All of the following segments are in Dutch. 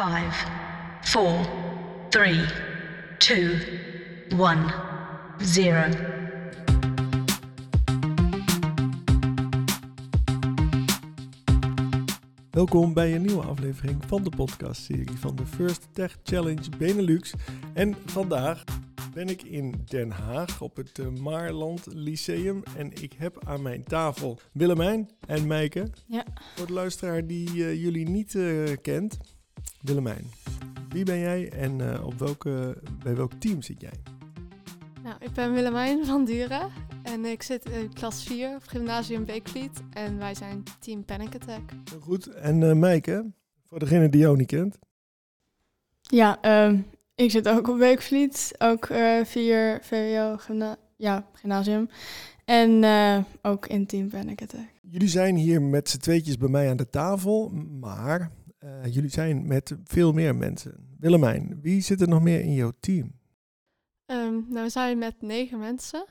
Five, four, three, two, one, zero. Welkom bij een nieuwe aflevering van de podcastserie van de First Tech Challenge Benelux. En vandaag ben ik in Den Haag op het uh, Maarland Lyceum en ik heb aan mijn tafel Willemijn en Meike. Ja. Voor de luisteraar die uh, jullie niet uh, kent, Willemijn, wie ben jij en op welke, bij welk team zit jij? Nou, ik ben Willemijn van Duren en ik zit in klas 4 op gymnasium Beekvliet en wij zijn team Panic Attack. Heel goed. En uh, Meike, voor degene die jou niet kent. Ja, um, ik zit ook op Beekvliet, ook uh, 4 VWO gymna ja, gymnasium en uh, ook in team Panic Attack. Jullie zijn hier met z'n tweetjes bij mij aan de tafel, maar jullie zijn met veel meer mensen. Willemijn, wie zit er nog meer in jouw team? Um, nou, we zijn met negen mensen.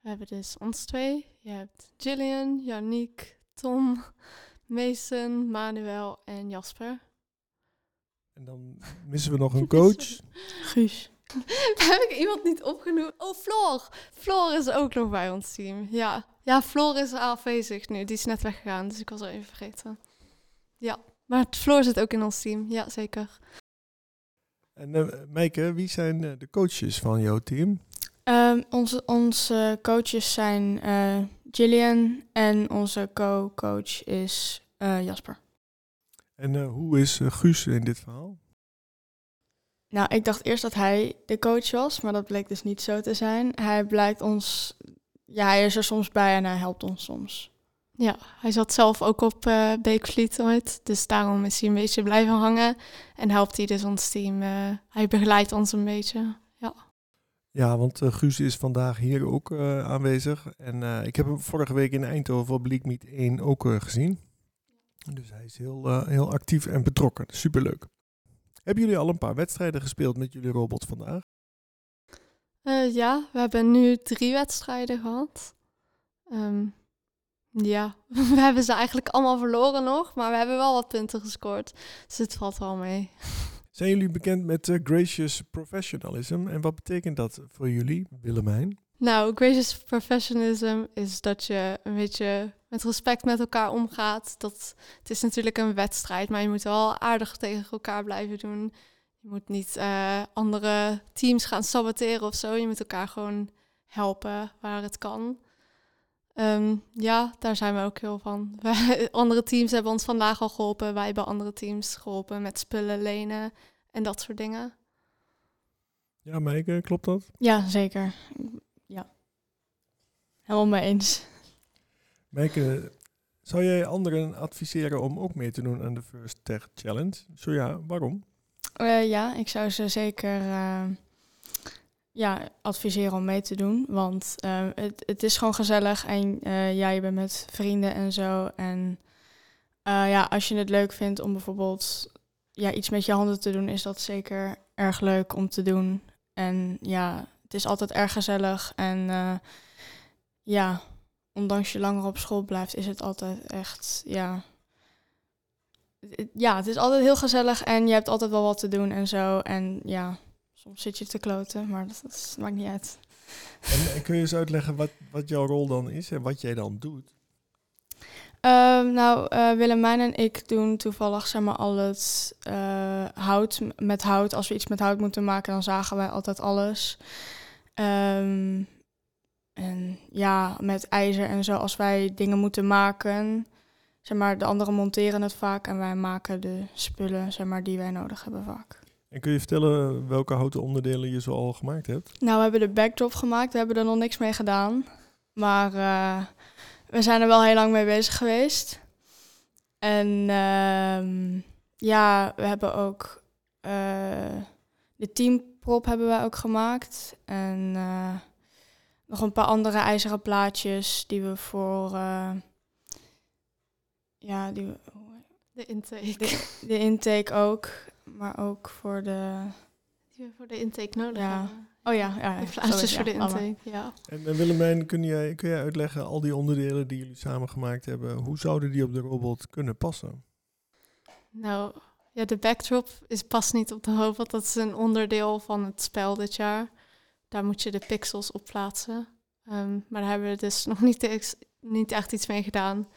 We hebben dus ons twee. Je hebt Gillian, Yannick, Tom, Mason, Manuel en Jasper. En dan missen we nog een coach. Guus. Heb ik iemand niet opgenoemd? Oh, Floor. Floor is ook nog bij ons team. Ja, ja Floor is afwezig nu. Die is net weggegaan, dus ik was er even vergeten. Ja, maar Floor zit ook in ons team. Ja, zeker. En uh, Meike, wie zijn uh, de coaches van jouw team? Um, onze, onze coaches zijn uh, Gillian en onze co-coach is Jasper. En hoe is Guus in dit verhaal? Nou, ik dacht eerst dat hij de coach was, maar dat bleek dus niet zo te zijn. Hij blijkt ons, ja, hij is er soms bij en hij helpt ons soms. Ja, hij zat zelf ook op uh, Beekvliet ooit, dus daarom is hij een beetje blijven hangen en helpt hij dus ons team. Uh, hij begeleidt ons een beetje, ja. Ja, want uh, Guus is vandaag hier ook aanwezig en ik heb hem vorige week in Eindhoven op Bleak Meet 1 ook gezien. Dus hij is heel, heel actief en betrokken, superleuk. Hebben jullie al een paar wedstrijden gespeeld met jullie robot vandaag? ja, we hebben nu drie wedstrijden gehad. Um, ja, we hebben ze eigenlijk allemaal verloren nog, maar we hebben wel wat punten gescoord. Dus het valt wel mee. Zijn jullie bekend met uh, gracious professionalism en wat betekent dat voor jullie, Willemijn? Nou, gracious professionalism is dat je een beetje met respect met elkaar omgaat. Dat, het is natuurlijk een wedstrijd, maar je moet wel aardig tegen elkaar blijven doen. Je moet niet uh, andere teams gaan saboteren of zo. Je moet elkaar gewoon helpen waar het kan. Um, ja, daar zijn we ook heel van. Wij, andere teams hebben ons vandaag al geholpen. Wij hebben andere teams geholpen met spullen lenen en dat soort dingen. Ja, Meike, klopt dat? Ja, zeker. Ja. Helemaal mee eens. Meike, zou jij anderen adviseren om ook mee te doen aan de First Tech Challenge? Zo ja, waarom? Uh, ja, ik zou ze zeker... Uh, ja, adviseren om mee te doen. Want uh, het, het is gewoon gezellig en uh, ja, bent met vrienden en zo. En uh, ja, als je het leuk vindt om bijvoorbeeld ja, iets met je handen te doen, is dat zeker erg leuk om te doen. En ja, het is altijd erg gezellig. En ja, ondanks je langer op school blijft, is het altijd echt, ja... Ja, het is altijd heel gezellig en je hebt altijd wel wat te doen en zo. En ja, soms zit je te kloten, maar dat, dat maakt niet uit. En, en, kun je eens uitleggen wat, wat jouw rol dan is en wat jij dan doet? Um, nou, uh, Willemijn en ik doen toevallig zeg maar al het uh, hout met hout. Als we iets met hout moeten maken, dan zagen wij altijd alles. Um, en ja, met ijzer en zo, als wij dingen moeten maken, zeg maar, de anderen monteren het vaak en wij maken de spullen, zeg maar, die wij nodig hebben vaak. En kun je vertellen welke houten onderdelen je zo al gemaakt hebt? Nou, we hebben de backdrop gemaakt. We hebben er nog niks mee gedaan. Maar uh, we zijn er wel heel lang mee bezig geweest. En uh, ja, we hebben ook uh, de teamprop hebben wij ook gemaakt. En uh, nog een paar andere ijzeren plaatjes die we voor... ja, die we, de intake. De, de intake ook maar ook voor de... Die we voor de intake nodig ja. hebben. Oh ja, ja. De fluitjes voor de intake, ja. En, en Willemijn, kun jij, kun jij uitleggen, al die onderdelen die jullie samen gemaakt hebben, hoe zouden die op de robot kunnen passen? Nou, ja, de backdrop is pas niet op de robot. Dat is een onderdeel van het spel dit jaar. Daar moet je de pixels op plaatsen. Ehm, maar daar hebben we dus nog niet, niet echt iets mee gedaan.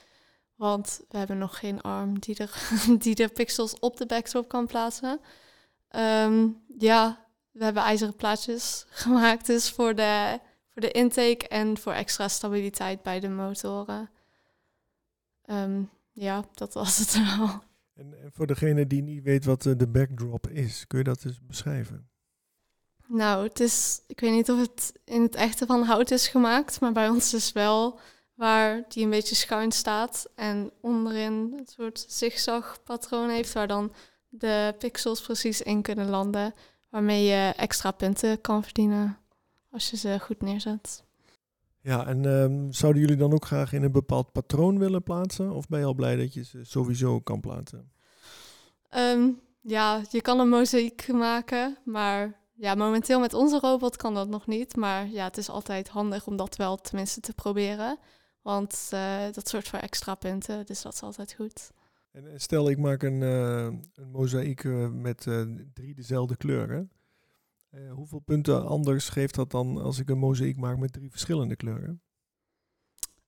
Want we hebben nog geen arm die, er, die de pixels op de backdrop kan plaatsen. Ehm, ja, we hebben ijzeren plaatjes gemaakt. Dus voor de, voor de intake en voor extra stabiliteit bij de motoren. Ehm, ja, dat was het wel. En, en voor degene die niet weet wat eh, de backdrop is, kun je dat eens beschrijven? Nou, het is, ik weet niet of het in het echte van hout is gemaakt, maar bij ons is wel waar die een beetje schuin staat en onderin een soort zigzag patroon heeft waar dan de pixels precies in kunnen landen, waarmee je extra punten kan verdienen als je ze goed neerzet. Ja, en ehm, zouden jullie dan ook graag in een bepaald patroon willen plaatsen? Of ben je al blij dat je ze sowieso kan plaatsen? Ehm, ja, je kan een mozaïek maken, maar ja, momenteel met onze robot kan dat nog niet. Maar ja, het is altijd handig om dat wel tenminste te proberen. Want eh, dat zorgt voor extra punten, dus dat is altijd goed. En stel ik maak een, eh, een mozaïek eh, met eh, drie dezelfde kleuren. Eh, hoeveel punten anders geeft dat dan als ik een mozaïek maak met drie verschillende kleuren?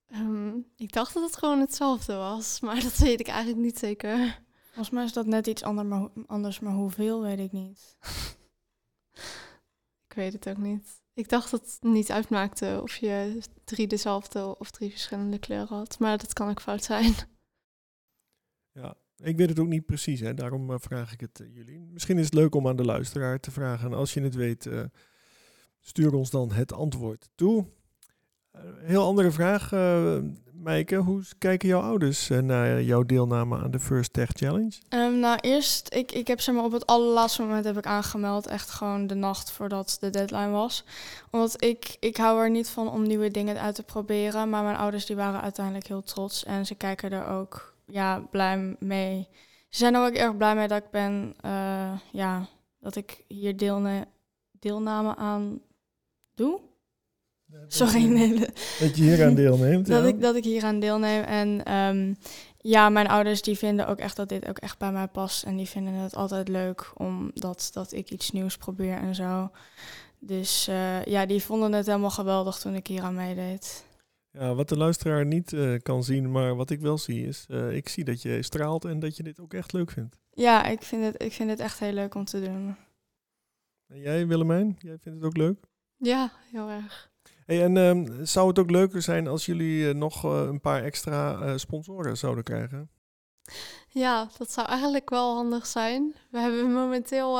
Ehm, ik dacht dat het gewoon hetzelfde was, maar dat weet ik eigenlijk niet zeker. Volgens mij is dat net iets ander, maar, anders, maar hoeveel weet ik niet. Ik weet het ook niet. Ik dacht dat het niet uitmaakte of je drie dezelfde of drie verschillende kleuren had, maar dat kan ook fout zijn. Ja, ik weet het ook niet precies, hè? daarom eh, vraag ik het eh, jullie. Misschien is het leuk om aan de luisteraar te vragen. En als je het weet, eh, stuur ons dan het antwoord toe. Eh, heel andere vraag, eh Maaike. Hoe kijken jouw ouders eh, naar jouw deelname aan de First Tech Challenge? Ehm, nou, eerst, ik, ik heb zeg maar op het allerlaatste moment heb ik aangemeld. Echt gewoon de nacht voordat de deadline was. Omdat ik, ik hou er niet van om nieuwe dingen uit te proberen. Maar mijn ouders die waren uiteindelijk heel trots. En ze kijken er ook ja, blij mee. Ze zijn er ook erg blij mee dat ik ben, ja, dat ik hier deelne deelname aan doe. Sorry, nee, Dat je hier aan deelneemt. dat, ja. ik, dat ik hier aan deelneem. En ehm, ja, mijn ouders die vinden ook echt dat dit ook echt bij mij past. En die vinden het altijd leuk omdat dat ik iets nieuws probeer en zo. Dus eh, ja, die vonden het helemaal geweldig toen ik hier aan meedeed. Ja, wat de luisteraar niet eh, kan zien, maar wat ik wel zie is, eh, ik zie dat je straalt en dat je dit ook echt leuk vindt. Ja, ik vind, het, ik vind het echt heel leuk om te doen. En jij Willemijn, jij vindt het ook leuk? Ja, heel erg. En ehm, zou het ook leuker zijn als jullie eh, nog eh, een paar extra eh, sponsoren zouden krijgen? Ja, dat zou eigenlijk wel handig zijn. We hebben momenteel.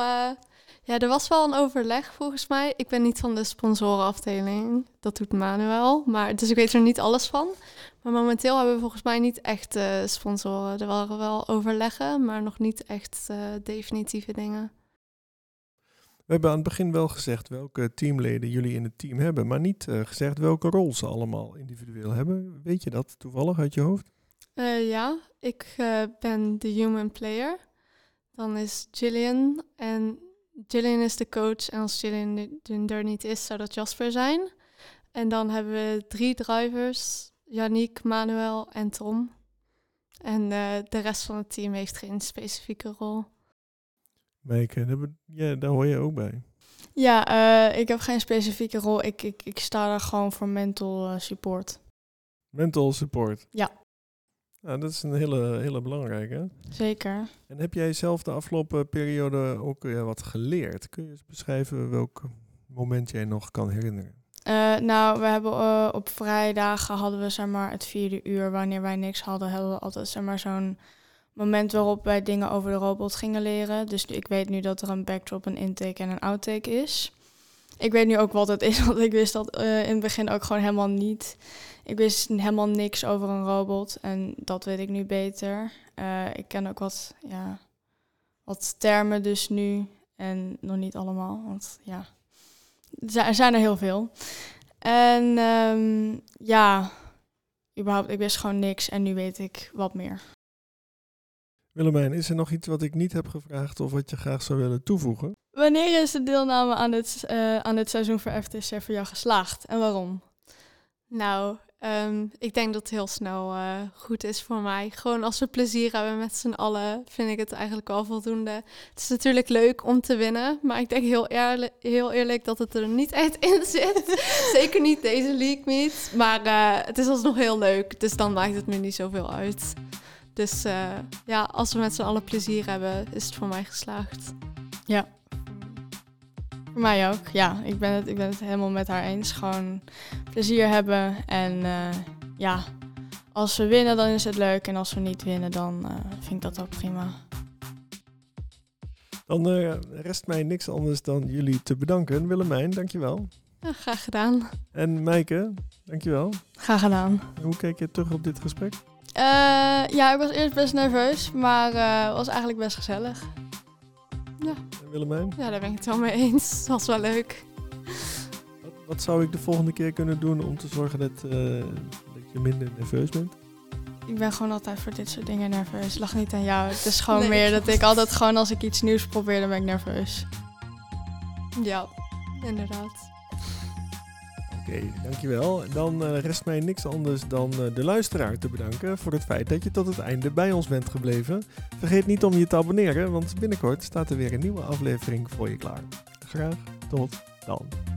ja, er was wel een overleg volgens mij. Ik ben niet van de sponsorenafdeling. Dat doet Manuel. Maar, dus ik weet er niet alles van. Maar momenteel hebben we volgens mij niet echt sponsoren. Er waren wel overleggen, maar nog niet echt definitieve dingen. We hebben aan het begin wel gezegd welke teamleden jullie in het team hebben, maar niet eh, gezegd welke rol ze allemaal individueel hebben. Weet je dat toevallig uit je hoofd? Eh, ja, ik eh, ben de human player. Dan is Gillian. En Gillian is de coach. En als Gillian er- niet is, zou dat Jasper zijn. En dan hebben we drie drivers. Yannick, Manuel en Tom. En de rest van het team heeft geen specifieke rol. Meike, daar, ja, daar hoor je ook bij. Ja, eh, ik heb geen specifieke rol. Ik, ik, ik sta er gewoon voor mental eh, support. Mental support. Ja. Nou, dat is een hele, hele belangrijke. Zeker. En heb jij zelf de afgelopen periode ook eh, wat geleerd? Kun je eens beschrijven welk moment jij nog kan herinneren? Eh, nou, we hebben op vrijdagen hadden we zeg maar het vierde uur. Wanneer wij niks hadden, hadden we altijd zeg maar zo'n moment waarop wij dingen over de robot gingen leren. Dus ik weet nu dat er een backdrop, een intake en een outtake is. Ik weet nu ook wat het is, want ik wist dat eh, in het begin ook gewoon helemaal niet. Ik wist helemaal niks over een robot en dat weet ik nu beter. Eh, ik ken ook wat, ja, wat termen dus nu en nog niet allemaal, want ja, er zijn- er heel veel. En ehm, ja, überhaupt, ik wist gewoon niks en nu weet ik wat meer. Willemijn, is er nog iets wat ik niet heb gevraagd of wat je graag zou willen toevoegen? Wanneer is de deelname aan dit, eh, aan dit seizoen voor FTC voor jou geslaagd en waarom? Nou, Ehm, ik denk dat het heel snel eh, goed is voor mij. Gewoon als we plezier hebben met z'n allen, vind ik het eigenlijk al voldoende. Het is natuurlijk leuk om te winnen, maar ik denk heel, eerlijk, heel eerlijk dat het er niet echt in zit. Zeker niet deze league meet. Maar uh, het is alsnog heel leuk, dus dan maakt het me niet zoveel uit. Dus uh, ja, als we met z'n allen plezier hebben, is het voor mij geslaagd. Ja, voor mij ook. Ja, ik ben het, ik ben het helemaal met haar eens. Gewoon plezier hebben. En uh, ja, als we winnen, dan is het leuk. En als we niet winnen, dan uh, vind ik dat ook prima. Dan uh, rest mij niks anders dan jullie te bedanken. Willemijn, dankjewel. Ja, graag gedaan. En Meike, dankjewel. Graag gedaan. En hoe keek je terug op dit gesprek? Ja, ik was eerst best nerveus, maar het was eigenlijk best gezellig. Ja. En Willemijn? Ja, daar ben ik het wel mee eens. Dat was wel leuk. Wat, wat, zou ik de volgende keer kunnen doen om te zorgen dat, uh, dat je minder nerveus bent? Ik ben gewoon altijd voor dit soort dingen nerveus. Lach niet aan jou. Het is gewoon nee, meer dat ik altijd gewoon als ik iets nieuws probeer, dan ben ik nerveus. Ja, inderdaad. Oké, dankjewel. Dan uh, rest mij niks anders dan uh, de luisteraar te bedanken voor het feit dat je tot het einde bij ons bent gebleven. Vergeet niet om je te abonneren, want binnenkort staat er weer een nieuwe aflevering voor je klaar. Graag tot dan.